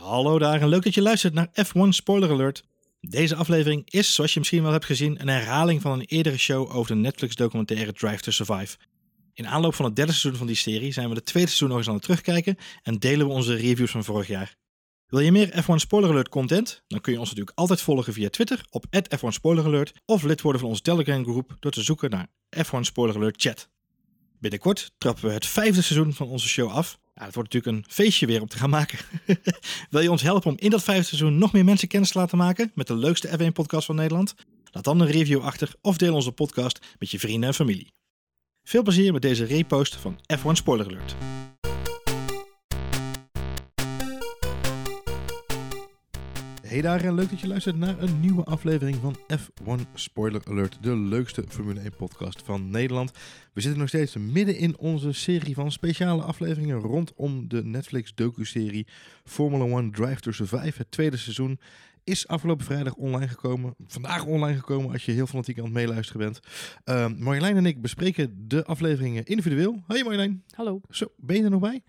Hallo daar en leuk dat je luistert naar F1 Spoiler Alert. Deze aflevering is, zoals je misschien wel hebt gezien, een herhaling van een eerdere show over de Netflix-documentaire Drive to Survive. In aanloop van het derde seizoen van die serie zijn we de tweede seizoen nog eens aan het terugkijken en delen we onze reviews van vorig jaar. Wil je meer F1 Spoiler Alert content? Dan kun je ons natuurlijk altijd volgen via Twitter op F1 Spoiler Alert of lid worden van onze Telegram groep door te zoeken naar F1 Spoiler Alert Chat. Binnenkort trappen we het vijfde seizoen van onze show af. Ja, het wordt natuurlijk een feestje weer om te gaan maken. Wil je ons helpen om in dat vijfde seizoen nog meer mensen kennis te laten maken met de leukste F1-podcast van Nederland? Laat dan een review achter of deel onze podcast met je vrienden en familie. Veel plezier met deze repost van F1 Spoiler Alert. Hey daar en leuk dat je luistert naar een nieuwe aflevering van F1 Spoiler Alert, de leukste Formule 1 podcast van Nederland. We zitten nog steeds midden in onze serie van speciale afleveringen rondom de Netflix docu-serie Formula 1 Drive to Survive. Het tweede seizoen is afgelopen vrijdag online gekomen. Vandaag online gekomen als je heel fanatiek aan het meeluisteren bent. Uh, Marjolein en ik bespreken de afleveringen individueel. Hoi Marjolein. Hallo. Zo, ben je er nog bij?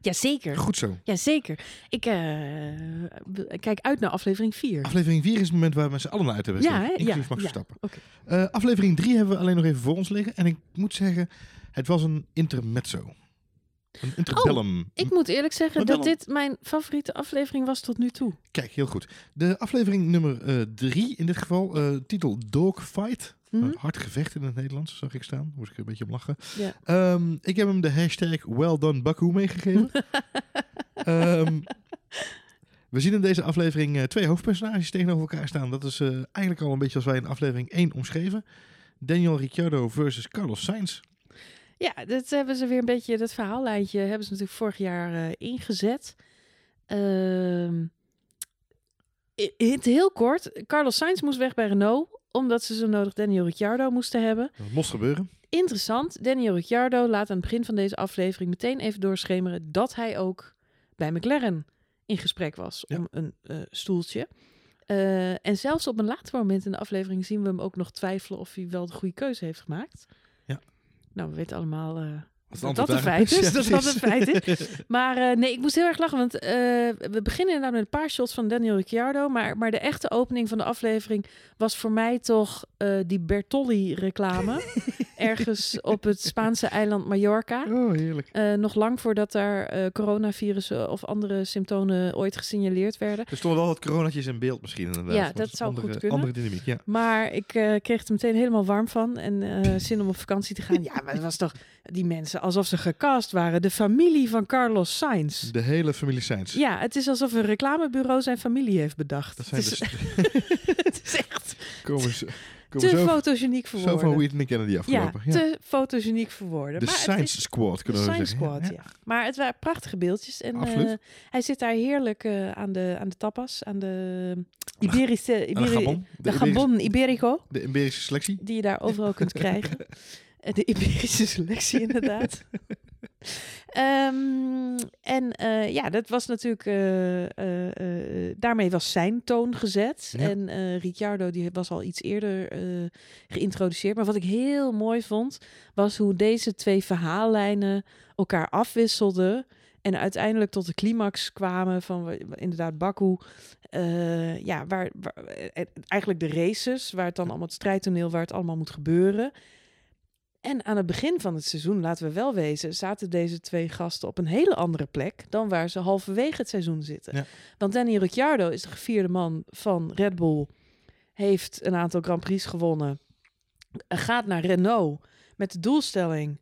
Jazeker. Goed zo. Jazeker. Ik uh, kijk uit naar aflevering 4. Aflevering 4 is het moment waar we met z'n allen naar uit hebben Ja, gekeken, hè? inclusief Ja, Max ja. Verstappen. Eh, aflevering 3 hebben we alleen nog even voor ons liggen. En ik moet zeggen, het was een intermezzo. Een interbellum. Oh, Ik moet eerlijk zeggen dat dit mijn favoriete aflevering was tot nu toe. Kijk, heel goed. De aflevering nummer 3 in dit geval, eh, titel Dogfight. Mhm. Eh, hard gevecht in het Nederlands, zag ik staan. Moest ik een beetje om lachen. Ja. Ehm, ik heb hem de hashtag Well Done Baku meegegeven. Ehm, we zien in deze aflevering twee hoofdpersonages tegenover elkaar staan. Dat is eigenlijk al een beetje als wij in aflevering 1 omschreven. Daniel Ricciardo versus Carlos Sainz. Ja, dat hebben ze weer een beetje, dat verhaallijntje hebben ze natuurlijk vorig jaar eh, ingezet. In in het heel kort, Carlos Sainz moest weg bij Renault, omdat ze zo nodig Daniel Ricciardo moesten hebben. Dat moest gebeuren. Interessant, Daniel Ricciardo laat aan het begin van deze aflevering meteen even doorschemeren dat hij ook bij McLaren in gesprek was Ja. om een eh, stoeltje. Eh, en zelfs op een later moment in de aflevering zien we hem ook nog twijfelen of hij wel de goede keuze heeft gemaakt. Nou, we weten allemaal eh, dat het dat een feit is. Dat dat een feit is. Maar eh, nee, ik moest heel erg lachen, want eh, we beginnen inderdaad met een paar shots van Daniel Ricciardo. Maar, maar de echte opening van de aflevering was voor mij toch die Bertolli-reclame. ergens op het Spaanse eiland Mallorca. Oh, heerlijk. Eh, nog lang voordat daar eh coronavirussen of andere symptomen ooit gesignaleerd werden. Er stonden wel wat coronatjes in beeld misschien inderdaad. Ja, Maar dat zou andere, goed kunnen. Andere dynamiek, ja. Maar ik eh, kreeg er meteen helemaal warm van en eh, zin om op vakantie te gaan. Ja, maar het was toch die mensen alsof ze gecast waren. De familie van Carlos Sainz. De hele familie Sainz. Ja, het is alsof een reclamebureau zijn familie heeft bedacht. Dat zijn het, is, dus, het is echt te zo, fotogeniek voor zo van en Kennedy afgelopen. Ja, te fotogeniek voor woorden. De maar Science is- Squad kunnen we Science zeggen. Squad, ja. Maar het waren prachtige beeldjes. En eh, hij zit daar heerlijk eh, aan, de, aan de tapas, aan de Iberische... Aan de Iberi- Gabon. de Gabon Iberico, De Iberische selectie. die je daar overal kunt krijgen. Eh, De Iberische selectie, inderdaad. Ehm, en eh, ja, dat was natuurlijk. eh, eh, daarmee was zijn toon gezet. Ja. En Ricciardo die was al iets eerder geïntroduceerd. Maar wat ik heel mooi vond, was hoe deze twee verhaallijnen elkaar afwisselden. En uiteindelijk tot de climax kwamen van inderdaad Baku. ja, waar, waar eigenlijk de races, waar het dan allemaal het strijdtoneel, waar het allemaal moet gebeuren. En aan het begin van het seizoen, laten we wel wezen, zaten deze twee gasten op een hele andere plek dan waar ze halverwege het seizoen zitten. Ja. Want Danny Ricciardo is de gevierde man van Red Bull, heeft een aantal Grand Prix gewonnen, gaat naar Renault met de doelstelling,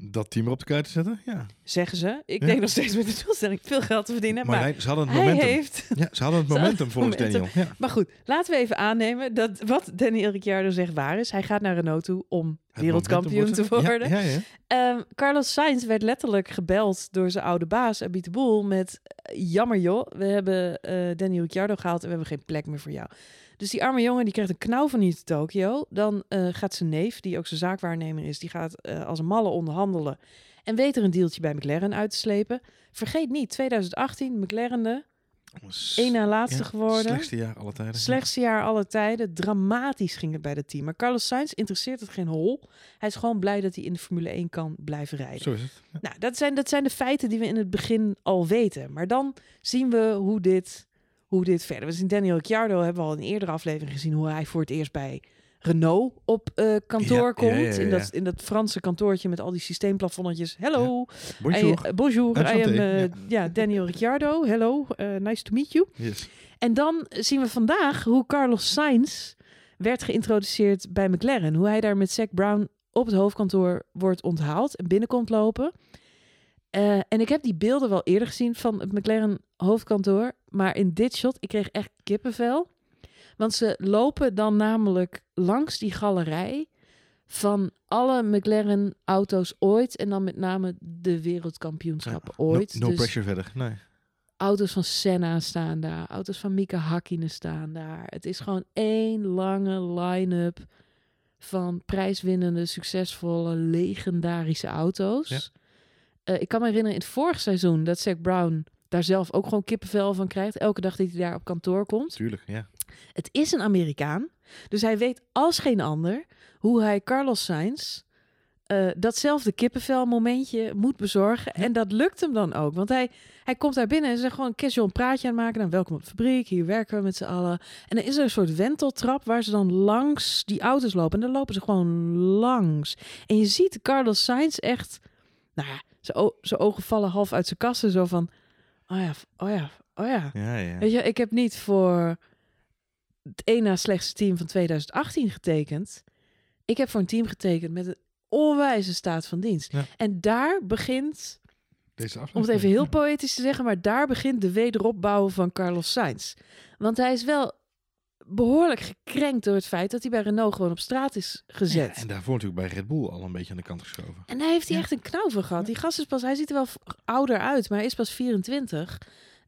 Dat team erop de kaart te zetten. Ja. zeggen ze, ik Ja. denk nog steeds met de doelstelling veel geld te verdienen, Maar, maar, hij- ze hadden het momentum. heeft Ja, ze hadden het momentum volgens. Daniel. Ja. Maar goed, laten we even aannemen dat wat Daniel Ricciardo zegt waar is. Hij gaat naar Renault toe om Het wereldkampioen te worden. Ja. Ehm, Carlos Sainz werd letterlijk gebeld door zijn oude baas, Abit de Boel, met eh, jammer joh, we hebben eh Daniel Ricciardo gehaald en we hebben geen plek meer voor jou. Dus die arme jongen die krijgt een knauw van hier te Tokio. Dan eh, gaat zijn neef, die ook zijn zaakwaarnemer is, die gaat eh, als een malle onderhandelen. En weet er een deeltje bij McLaren uit te slepen. Vergeet niet, 2018, McLaren de Eén na laatste Ja, geworden. Slechtste jaar alle tijden. Slechtste jaar alle tijden. Dramatisch ging het bij het team. Maar Carlos Sainz interesseert het geen hol. Hij is gewoon blij dat hij in de Formule 1 kan blijven rijden. Zo is het. Ja. Nou, dat zijn, dat zijn de feiten die we in het begin al weten. Maar dan zien we hoe dit, hoe dit verder. We zien Daniel Ricciardo, hebben we al in een eerdere aflevering gezien, hoe hij voor het eerst bij Renault op eh, kantoor Ja, komt. ja, ja, In, dat, in dat Franse kantoortje met al die systeemplafonnetjes. Hello. Bonjour. I, uh, bonjour. I am uh, ja, Daniel Ricciardo. Hello. Nice to meet you. Yes. En dan zien we vandaag hoe Carlos Sainz werd geïntroduceerd bij McLaren. Hoe hij daar met Zac Brown op het hoofdkantoor wordt onthaald en binnenkomt lopen. Eh, en ik heb die beelden wel eerder gezien van het McLaren hoofdkantoor. Maar in dit shot, ik kreeg echt kippenvel. Want ze lopen dan namelijk langs die galerij van alle McLaren auto's ooit. En dan met name de wereldkampioenschappen Ja, ooit. No, no Dus pressure verder. Nee. auto's van Senna staan daar. Auto's van Mika Hakkinen staan daar. Het is gewoon één lange line-up van prijswinnende, succesvolle, legendarische auto's. Ja. Eh, ik kan me herinneren in het vorig seizoen dat Zac Brown daar zelf ook gewoon kippenvel van krijgt. Elke dag dat hij daar op kantoor komt. Tuurlijk, ja. Het is een Amerikaan. Dus hij weet als geen ander hoe hij Carlos Sainz eh, datzelfde kippenvel momentje moet bezorgen. En dat lukt hem dan ook. Want hij, hij komt daar binnen en zegt gewoon casual een praatje aan maken. Nou, welkom op de fabriek. Hier werken we met z'n allen. En dan is er een soort wenteltrap waar ze dan langs die auto's lopen. En dan lopen ze gewoon langs. En je ziet Carlos Sainz echt... Nou ja, zijn ogen vallen half uit zijn kassen. Zo van... Oh ja, oh ja, oh ja. Ja, ja. Weet je, ik heb niet voor het één na slechtste team van 2018 getekend. Ik heb voor een team getekend met een onwijze staat van dienst. Ja. En daar begint, Deze aflevering. om het even heel poëtisch te zeggen, maar daar begint de wederopbouw van Carlos Sainz. Want hij is wel behoorlijk gekrenkt door het feit dat hij bij Renault gewoon op straat is gezet. Ja, en daarvoor natuurlijk bij Red Bull al een beetje aan de kant geschoven. En daar heeft hij Ja. echt een knauw van gehad. Die gast is pas, hij ziet er wel ouder uit, maar hij is pas 24.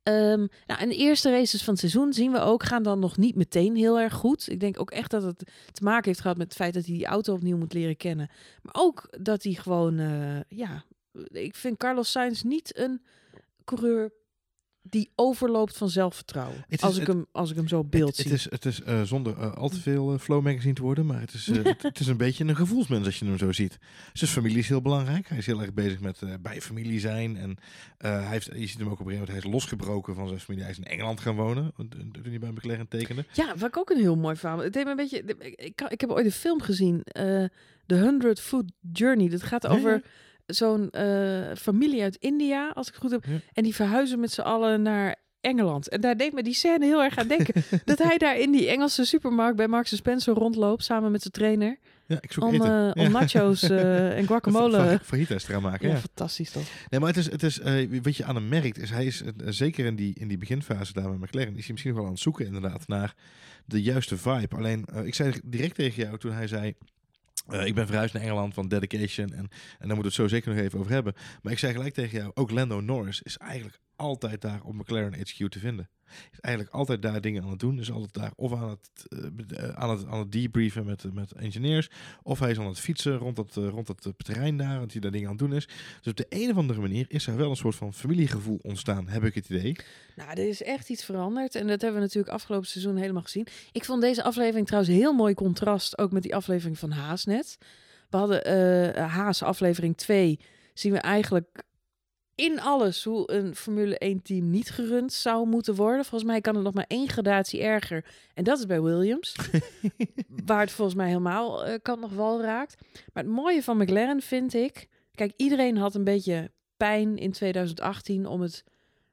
Ehm nou, en de eerste races van het seizoen zien we ook, gaan dan nog niet meteen heel erg goed. Ik denk ook echt dat het te maken heeft gehad met het feit dat hij die auto opnieuw moet leren kennen. Maar ook dat hij gewoon, eh, ja, ik vind Carlos Sainz niet een coureur die overloopt van zelfvertrouwen. is- als, ik het- hem, als ik hem zo beeld Het, het zie. is, het is eh, zonder eh, al te veel eh, flow magazine te worden, maar het is, het, het is een beetje een gevoelsmens als je hem zo ziet. Zijn familie is heel belangrijk. Hij is heel erg bezig met bij familie zijn. En hij heeft, je ziet hem ook op een gegeven moment, hij is losgebroken van zijn familie. Hij is in Engeland gaan wonen, toen hij bij McLaren tekende. Ja, wat ik ook een heel mooi verhaal. Het deed me een beetje. Ik, ik, ik heb ooit een film gezien, The 100 Foot Journey. Dat gaat over. Zo'n eh, familie uit India, als ik het goed heb. Ja. En die verhuizen met z'n allen naar Engeland. En daar deed me die scène heel erg aan denken. dat hij daar in die Engelse supermarkt bij Marks Spencer rondloopt samen met zijn trainer. Ja, ik zoek Om, eten. eh, om nachos eh, en guacamole. Fajitas te gaan maken, Ja, ja. fantastisch toch? Nee, maar het is, het is wat je aan hem merkt, is hij is zeker in die, in die beginfase daar bij McLaren, is hij misschien nog wel aan het zoeken inderdaad naar de juiste vibe. Alleen, ik zei direct tegen jou toen hij zei, eh, ik ben verhuisd naar Engeland van dedication en, en daar moeten we het zo zeker nog even over hebben. Maar ik zei gelijk tegen jou, ook Lando Norris is eigenlijk altijd daar op McLaren HQ te vinden. Eigenlijk altijd daar dingen aan het doen. Is altijd daar of aan het, eh, eh, aan het, aan het debriefen met, met engineers. Of hij is aan het fietsen rond het, eh, rond eh, terrein daar. Want hij daar dingen aan het doen is. Dus op de een of andere manier is er wel een soort van familiegevoel ontstaan. Heb ik het idee. Nou, er is echt iets veranderd. En dat hebben we natuurlijk afgelopen seizoen helemaal gezien. Ik vond deze aflevering trouwens heel mooi contrast. Ook met die aflevering van Haas net. We hadden eh, Haas aflevering 2. Zien we eigenlijk in alles hoe een Formule 1 team niet gerund zou moeten worden. Volgens mij kan het nog maar één gradatie erger. En dat is bij Williams. waar het volgens mij helemaal eh, kan nog wel raakt. Maar het mooie van McLaren vind ik... Kijk, iedereen had een beetje pijn in 2018 om het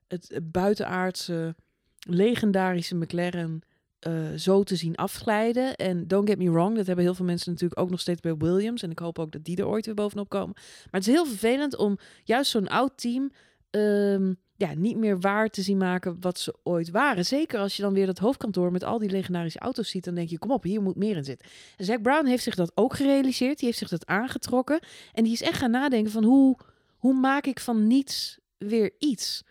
het buitenaardse, legendarische McLaren eh, zo te zien afglijden. En don't get me wrong, dat hebben heel veel mensen natuurlijk ook nog steeds bij Williams. En ik hoop ook dat die er ooit weer bovenop komen. Maar het is heel vervelend om juist zo'n oud team ehm, ja, niet meer waar te zien maken wat ze ooit waren. Zeker als je dan weer dat hoofdkantoor met al die legendarische auto's ziet, dan denk je, kom op, hier moet meer in zitten. En Brown heeft zich dat ook gerealiseerd. Die heeft zich dat aangetrokken. En die is echt gaan nadenken van hoe, hoe maak ik van niets weer iets?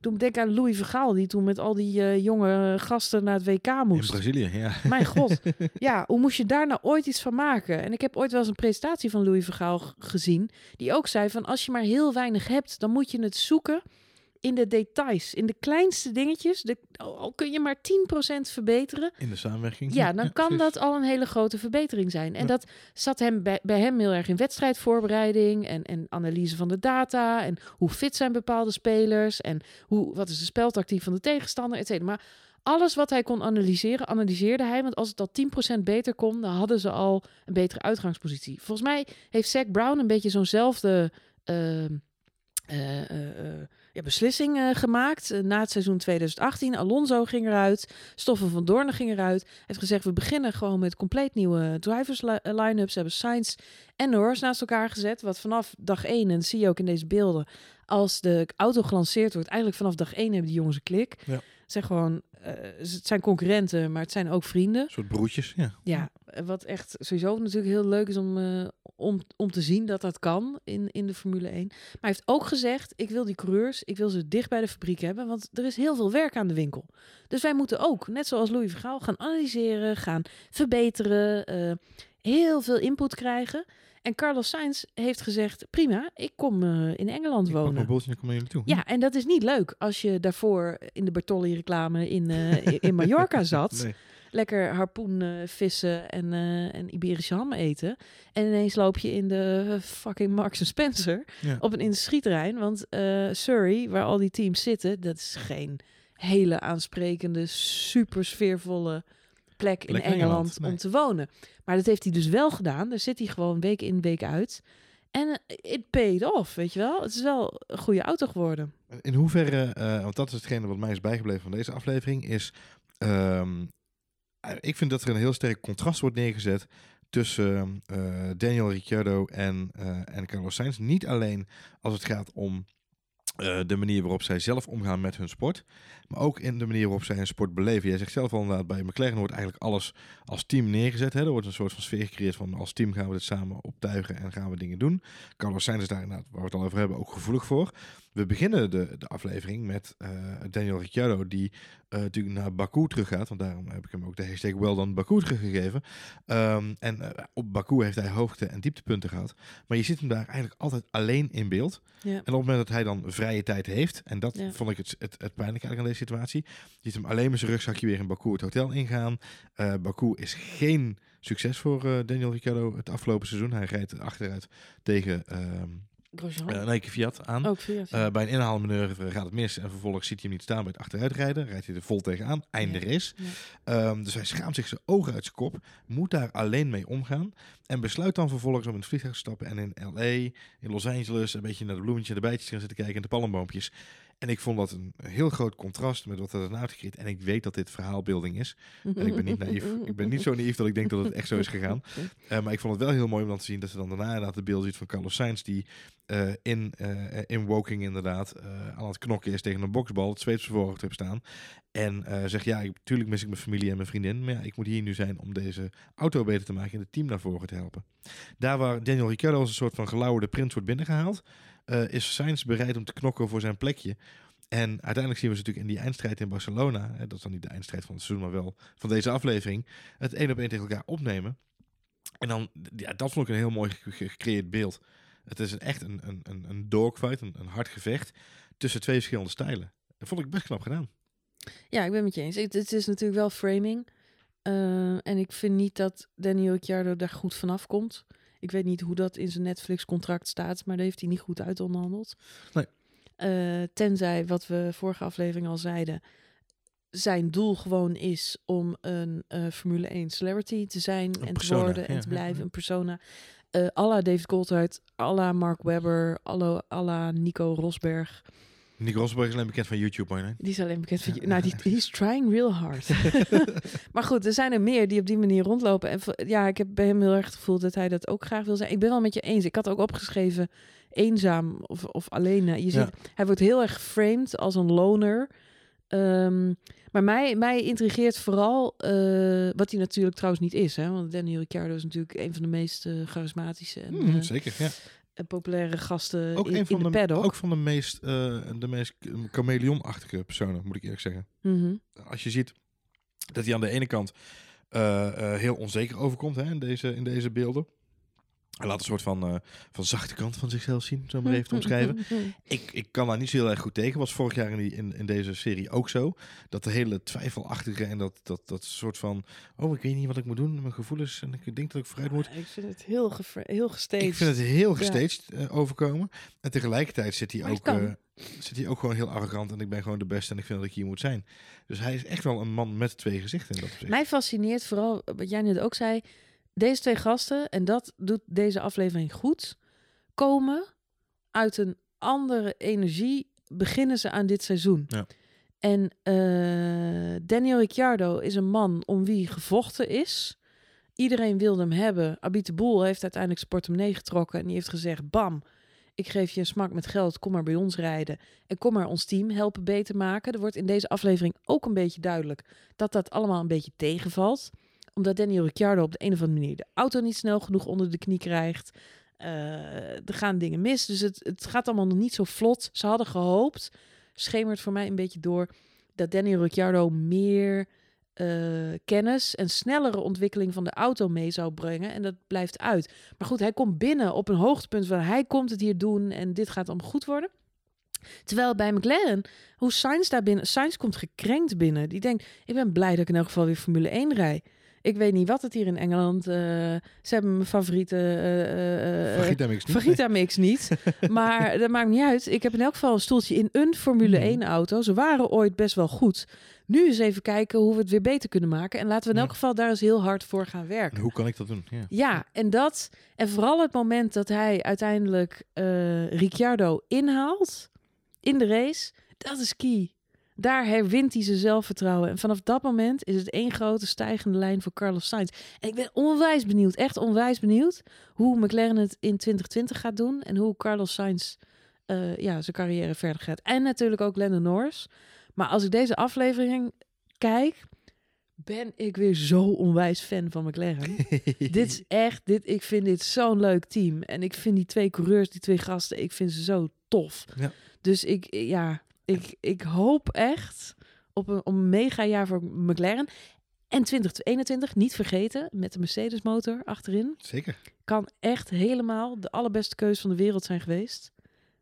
Toen denk ik aan Louis Vergaal, die toen met al die eh, jonge gasten naar het WK In moest. Brazilië, ja. Mijn god. Ja, hoe moest je daar nou ooit iets van maken? En ik heb ooit wel eens een presentatie van Louis Vergaal gezien. Die ook zei van als je maar heel weinig hebt, dan moet je het zoeken in de details, in de kleinste dingetjes. De, al kun je maar 10% verbeteren. In de samenwerking. Ja, dan kan dat al een hele grote verbetering zijn. En Ja. dat zat hem bij, bij hem heel erg in wedstrijdvoorbereiding en, en analyse van de data. En hoe fit zijn bepaalde spelers. En hoe, wat is de speltactiek van de tegenstander, et cetera. Maar alles wat hij kon analyseren, analyseerde hij. Want als het al 10% beter kon, dan hadden ze al een betere uitgangspositie. Volgens mij heeft Zack Brown een beetje zo'nzelfde ehm, eh, eh, eh, ja, beslissing eh, gemaakt. Eh, na het seizoen 2018. Alonso ging eruit. Stoffen van Doornen ging eruit. Hij heeft gezegd, we beginnen gewoon met compleet nieuwe drivers eh, line-ups. Ze hebben Sainz en Norris naast elkaar gezet. Wat vanaf dag 1, en zie je ook in deze beelden... als de auto gelanceerd wordt, eigenlijk vanaf dag 1 hebben die jongens een klik. Ja. Zijn gewoon, het zijn concurrenten, maar het zijn ook vrienden. Een soort broertjes, ja. Ja, eh, wat echt sowieso natuurlijk heel leuk is om, eh, om, om te zien dat dat kan in, in de Formule 1. Maar hij heeft ook gezegd, ik wil die coureurs, ik wil ze dicht bij de fabriek hebben, want er is heel veel werk aan de winkel. Dus wij moeten ook, net zoals Louis Vergaal, gaan analyseren, gaan verbeteren, eh, heel veel input krijgen. En Carlos Sainz heeft gezegd, prima, ik kom eh, in Engeland Ik pak wonen. mijn boeltje en ik kom naar jullie toe. Ja, en dat is niet leuk als je daarvoor in de Bertolli-reclame in, eh, in Mallorca zat Nee. lekker harpoen eh, vissen en, en Iberische ham eten. En ineens loop je in de fucking Marks Spencer Ja. op een industrieterrein. Want Surrey, waar al die teams zitten, dat is geen hele aansprekende, super sfeervolle plek in Engeland, Engeland, nee. om te wonen. Maar dat heeft hij dus wel gedaan. Daar zit hij gewoon week in, week uit. En eh, it paid off, weet je wel. Het is wel een goede auto geworden. In hoeverre, eh, want dat is hetgene wat mij is bijgebleven van deze aflevering, is... ehm, eh, ik vind dat er een heel sterk contrast wordt neergezet tussen eh, Daniel Ricciardo en, eh, en Carlos Sainz. Niet alleen als het gaat om eh, de manier waarop zij zelf omgaan met hun sport, maar ook in de manier waarop zij hun sport beleven. Jij zegt zelf al inderdaad, bij McLaren wordt eigenlijk alles als team neergezet. Hè? Er wordt een soort van sfeer gecreëerd van als team gaan we dit samen optuigen en gaan we dingen doen. Carlos Sainz is daar inderdaad, waar we het al over hebben, ook gevoelig voor. We beginnen de, de aflevering met eh, Daniel Ricciardo, die eh, natuurlijk naar Baku teruggaat. Want daarom heb ik hem ook de hashtag Well Done Baku teruggegeven. Ehm, en eh, op Baku heeft hij hoogte- en dieptepunten gehad. Maar je ziet hem daar eigenlijk altijd alleen in beeld. Ja. En op het moment dat hij dan vrije tijd heeft, en dat Ja. vond ik het, het, het pijnlijke eigenlijk aan deze situatie, je ziet hem alleen met zijn rugzakje weer in Baku het hotel ingaan. Baku is geen succes voor Daniel Ricciardo het afgelopen seizoen. Hij rijdt achteruit tegen ehm Grosjean. eh, Nike Fiat aan. ook Fiat. Eh, bij een inhaalmanoeuvre gaat het mis en vervolgens ziet hij hem niet staan bij het achteruitrijden. Rijdt hij er vol tegenaan. Einde Ja. race. Ja. Ehm, dus hij schaamt zich zijn ogen uit zijn kop. Moet daar alleen mee omgaan. En besluit dan vervolgens om in het vliegtuig te stappen. En in L.A., in Los Angeles, een beetje naar de bloemetjes en de bijtjes te gaan zitten kijken. En de palmboompjes. En ik vond dat een heel groot contrast met wat er daarna uitgekreed. En ik weet dat dit verhaalbeelding is. En ik ben niet naïef. Ik ben niet zo naïef dat ik denk dat het echt zo is gegaan. Eh, maar ik vond het wel heel mooi om dan te zien dat ze dan daarna inderdaad de beeld ziet van Carlos Sainz. Die eh, in, eh, in Woking inderdaad aan het knokken is tegen een boksbal. Het zijn voorhoofd heeft staan. En zegt ja, ik, natuurlijk mis ik mijn familie en mijn vriendin. Maar ja, ik moet hier nu zijn om deze auto beter te maken en het team naar voren te helpen. Daar waar Daniel Ricciardo als een soort van gelauwerde prins wordt binnengehaald. Eh, is Sainz bereid om te knokken voor zijn plekje. En uiteindelijk zien we ze natuurlijk in die eindstrijd in Barcelona. Hè, dat is dan niet de eindstrijd van het seizoen, maar wel van deze aflevering. Het één op één tegen elkaar opnemen. En dan, ja, dat vond ik een heel mooi ge- ge- gecreëerd beeld. Het is echt een, een, een, dogfight, een, een hard gevecht tussen twee verschillende stijlen. Dat vond ik best knap gedaan. Ja, ik ben met je eens. Het, het is natuurlijk wel framing. Eh, en ik vind niet dat Daniel Ricciardo daar goed vanaf komt. Ik weet niet hoe dat in zijn Netflix-contract staat, maar daar heeft hij niet goed uit onderhandeld. Nee. Eh, tenzij, wat we vorige aflevering al zeiden, zijn doel gewoon is om een eh, Formule 1 celebrity te zijn Een en persona, te worden en ja, te blijven, ja. een persona. Eh à la David Coulthard, à la Mark Webber, à la, à la Nico Rosberg. Nick Rosberg is alleen bekend van YouTube, maar nee. Die is alleen bekend van... Ja. Nou, die, he's trying real hard. maar goed, er zijn er meer die op die manier rondlopen. En ja, ik heb bij hem heel erg het gevoel dat hij dat ook graag wil zijn. Ik ben wel met je eens. Ik had ook opgeschreven eenzaam of, of alleen. Je ziet, Ja. hij wordt heel erg geframed als een loner. Ehm, maar mij, mij intrigeert vooral eh, wat hij natuurlijk trouwens niet is. Hè? Want Daniel Ricciardo is natuurlijk een van de meest eh, charismatische en, eh, zeker, ja. En populaire gasten Ook in, een van in de, de, paddock. ook van de meest, eh de meest chameleonachtige personen, moet ik eerlijk zeggen. Mhm. Als je ziet dat hij aan de ene kant eh, eh, heel onzeker overkomt hè, in, deze, in deze beelden. Hij laat een soort van, eh, van zachte kant van zichzelf zien, zo maar even te omschrijven. ik, ik kan daar niet zo heel erg goed tegen. Was vorig jaar in, die, in, in deze serie ook zo. Dat de hele twijfelachtige en dat, dat, dat soort van... Oh, ik weet niet wat ik moet doen, mijn gevoelens. En ik denk dat ik vooruit moet. Ja, ik vind het heel, heel gestaged. Ik vind het heel Ja. gestaged eh, overkomen. En tegelijkertijd zit hij, ook, eh, zit hij ook gewoon heel arrogant. En ik ben gewoon de beste en ik vind dat ik hier moet zijn. Dus hij is echt wel een man met twee gezichten in dat opzicht. Mij fascineert vooral, wat jij net ook zei, deze twee gasten, en dat doet deze aflevering goed, komen uit een andere energie, beginnen ze aan dit seizoen. Ja. En eh, Daniel Ricciardo is een man om wie gevochten is. Iedereen wilde hem hebben. Abit de Boel heeft uiteindelijk zijn portemonnee getrokken en die heeft gezegd, bam, ik geef je een smak met geld, kom maar bij ons rijden. En kom maar ons team helpen beter maken. Er wordt in deze aflevering ook een beetje duidelijk dat dat allemaal een beetje tegenvalt. Omdat Daniel Ricciardo op de een of andere manier de auto niet snel genoeg onder de knie krijgt. Eh, er gaan dingen mis. Dus het, het gaat allemaal nog niet zo vlot. Ze hadden gehoopt, schemert voor mij een beetje door, dat Daniel Ricciardo meer eh, kennis en snellere ontwikkeling van de auto mee zou brengen. En dat blijft uit. Maar goed, hij komt binnen op een hoogtepunt van hij komt het hier doen en dit gaat allemaal goed worden. Terwijl bij McLaren, hoe Sainz daar binnen, Sainz komt gekrenkt binnen. Die denkt, ik ben blij dat ik in elk geval weer Formule 1 rij. Ik weet niet wat het hier in Engeland. eh, ze hebben mijn favoriete niks niet. Niet. Maar dat maakt niet uit. Ik heb in elk geval een stoeltje in een Formule Mhm. 1 auto. Ze waren ooit best wel goed. Nu eens even kijken hoe we het weer beter kunnen maken. En laten we in elk geval daar eens heel hard voor gaan En werken. hoe kan ik dat doen? Ja. Ja, en dat. En vooral het moment dat hij uiteindelijk eh Ricciardo inhaalt in de race. Dat is key. Daar herwint hij zijn zelfvertrouwen. En vanaf dat moment is het één grote stijgende lijn voor Carlos Sainz. En ik ben onwijs benieuwd, echt onwijs benieuwd, hoe McLaren het in 2020 gaat doen. En hoe Carlos Sainz eh, ja, zijn carrière verder gaat. En natuurlijk ook Lennon Norris. Maar als ik deze aflevering kijk, ben ik weer zo onwijs fan van McLaren. dit is echt, dit, ik vind dit zo'n leuk team. En ik vind die twee coureurs, die twee gasten, ik vind ze zo tof. Ja. Dus ik, ja, ik, ik hoop echt op een, op een mega jaar voor McLaren. En 2021, niet vergeten, met de Mercedes motor achterin. Zeker. Kan echt helemaal de allerbeste keuze van de wereld zijn geweest.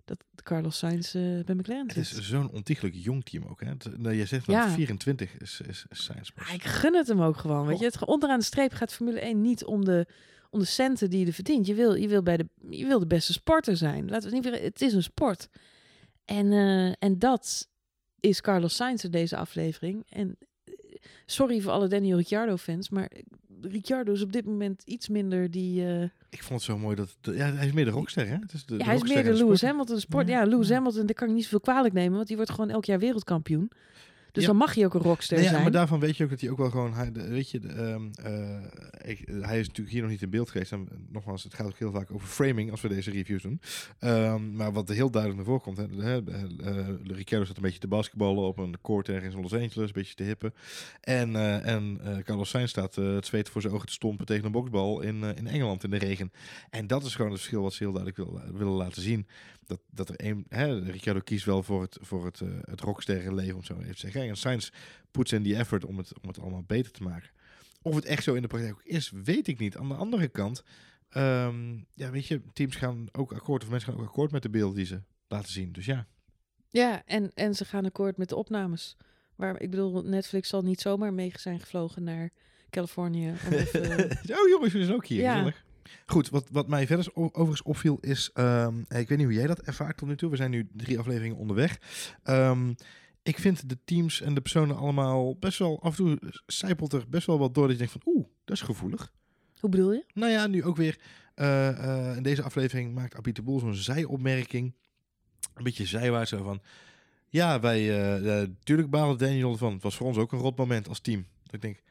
Dat Carlos Sainz eh, bij McLaren Het is zo'n ontiegelijk jong team ook. Hè? Het- nou, je zegt dat Ja. 24 is, is, is Sainz. Ah, ik gun het hem ook gewoon. Weet je, het, onderaan de streep gaat Formule 1 niet om de, om de centen die je er verdient. Je wil, je wil, bij de, je wil de beste sporter zijn. Laten we het niet het is een sport. En, eh, en dat is Carlos Sainz in deze aflevering. En eh, sorry voor alle Daniel Ricciardo fans, maar Ricciardo is op dit moment iets minder die... eh, Ik vond het zo mooi dat... de- ja, hij is meer de rockster, hè? Het is de, ja, de hij is meer de Lewis. Hamilton sport. Ja, Ja, Lewis ja. Hamilton, daar kan ik niet zoveel kwalijk nemen, want die wordt gewoon elk jaar wereldkampioen. Dus Ja. dan mag hij ook een rockster Nee, ja, zijn. maar daarvan weet je ook dat hij ook wel gewoon... Hij, de- weet je, de, ehm, eh, ik- hij is natuurlijk hier nog niet in beeld geweest. En nogmaals, het gaat ook heel vaak over framing als we deze reviews doen. Ehm, maar wat er heel duidelijk naar voren komt... Hè, hè, eh, Ricciardo zat een beetje te basketballen op een court ergens in Los Angeles. Een beetje te hippen. En, eh, en Carlos Sainz staat het zweet voor zijn ogen te stompen tegen een boksbal in, in Engeland in de regen. En dat is gewoon het verschil wat ze heel duidelijk willen, willen laten zien. Dat, dat er een, hè, Ricciardo kiest wel voor het, voor het, het rocksterrenleven, om zo even te zeggen. En Sainz puts in die effort om het, om het allemaal beter te maken. Of het echt zo in de praktijk ook is, weet ik niet. Aan de andere kant, ehm, ja, weet je, teams gaan ook akkoord, of mensen gaan ook akkoord met de beelden die ze laten zien. Dus ja. Ja, en, en ze gaan akkoord met de opnames. Waar, ik bedoel, Netflix zal niet zomaar mee zijn gevlogen naar Californië. even- oh jongens, we zijn ook hier. Ja. Gezellig. Goed, wat, wat mij verder overigens opviel is, ehm, ik weet niet hoe jij dat ervaart tot nu toe. We zijn nu drie afleveringen onderweg. Ehm, ik vind de teams en de personen allemaal best wel, af en toe zijpelt er best wel wat door dat je denkt van, oeh, dat is gevoelig. Hoe bedoel je? Nou ja, nu ook weer eh, eh, in deze aflevering maakt Abit de Boel zo'n zijopmerking. Een beetje zijwaarts van... Ja, wij... eh eh, tuurlijk balen Daniel ervan. Het was voor ons ook een rot moment als team. Dat ik denk...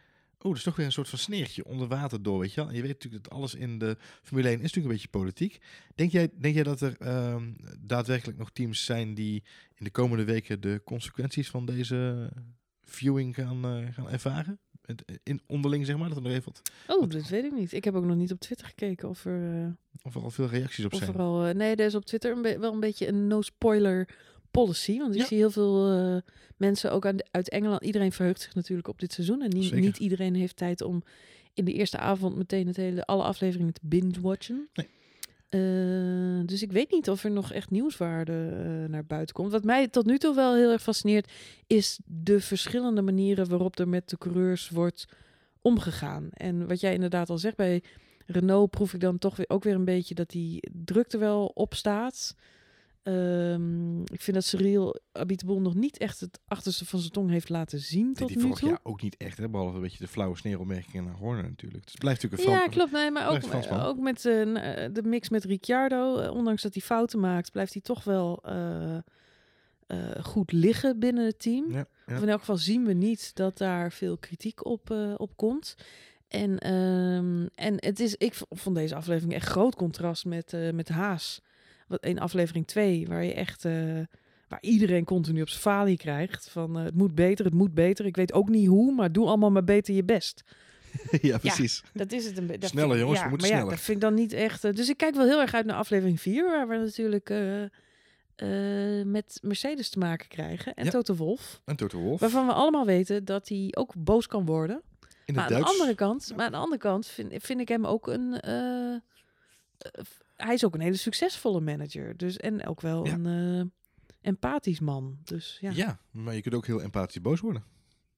Oh, dat is toch weer een soort van sneertje onder water door, weet je wel. En je weet natuurlijk dat alles in de Formule 1 is natuurlijk een beetje politiek. Denk jij, denk jij dat er ehm, daadwerkelijk nog teams zijn die in de komende weken de consequenties van deze viewing gaan, eh, gaan ervaren? In onderling, zeg maar, dat er nog even wat, Oh, Wat- dat weet ik niet. Ik heb ook nog niet op Twitter gekeken of er, eh, of er al veel reacties op of zijn. er al... eh, nee, er is op Twitter een wel een beetje een no-spoiler policy. Want ik Ja. zie heel veel eh, mensen, ook aan de- uit Engeland... Iedereen verheugt zich natuurlijk op dit seizoen. En niet, niet iedereen heeft tijd om in de eerste avond meteen het hele, alle afleveringen te binge-watchen. Nee. Eh, dus ik weet niet of er nog echt nieuwswaarde eh, naar buiten komt. Wat mij tot nu toe wel heel erg fascineert, is de verschillende manieren waarop er met de coureurs wordt omgegaan. En wat jij inderdaad al zegt, bij Renault proef ik dan toch weer, ook weer een beetje dat die druk er wel op staat. Ehm, ik vind dat Cyril Abiteboul nog niet echt het achterste van zijn tong heeft laten zien tot die nu vorig toe. jaar ook niet echt, hè? behalve een beetje de flauwe sneeropmerkingen naar Horner natuurlijk. Dus het blijft natuurlijk een Ja, klopt. Nee, maar ook, ook met eh, eh, de mix met Ricciardo. eh, ondanks dat hij fouten maakt, blijft hij toch wel goed liggen binnen het team. Ja, ja. Of in elk geval zien we niet dat daar veel kritiek op, op komt. En, ehm, en het is, ik vond deze aflevering echt groot contrast met, met Haas. Wat in aflevering 2, waar je echt. eh, waar iedereen continu op zijn falie krijgt. Van eh, het moet beter, het moet beter. Ik weet ook niet hoe, maar doe allemaal maar beter je best. ja, precies. Dat is het een beetje. Sneller, jongens, we moeten maar sneller. Ja, dat vind ik dan niet echt. eh, dus ik kijk wel heel erg uit naar aflevering 4, waar we natuurlijk eh, eh, met Mercedes te maken krijgen. En Ja. Toto Wolf. En Toto Wolff. Waarvan we allemaal weten dat hij ook boos kan worden. In Maar aan de andere kant, maar aan de andere kant vind, vind ik hem ook een. Hij is ook een hele succesvolle manager. Dus en ook wel Ja. een eh, empathisch man. Dus ja. Ja. maar je kunt ook heel empathisch boos worden.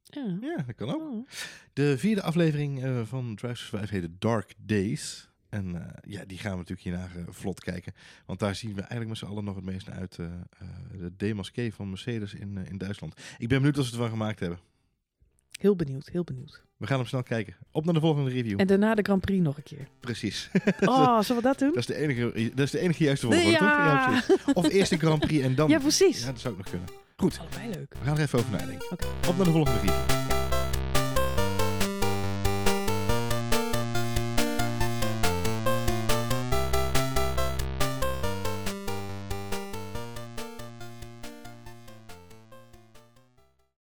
Ja. Ja, dat kan ook. Oh. De vierde aflevering eh, van Drive to Survive heette Dark Days. En eh, ja, die gaan we natuurlijk hierna eh, vlot kijken. Want daar zien we eigenlijk met z'n allen nog het meest naar uit. de demasqué van Mercedes in, in Duitsland. Ik ben benieuwd wat ze ervan gemaakt hebben. Heel benieuwd, heel benieuwd. We gaan hem snel kijken. Op naar de volgende review. En daarna de Grand Prix nog een keer. Precies. Oh, zullen we dat doen? Dat is de enige, dat is de enige juiste volgorde, toch? ja. Of eerst de Grand Prix en dan... Ja, precies. Ja, dat zou ook nog kunnen. Goed, Allebei leuk. we gaan er even over nadenken. Op naar de volgende review.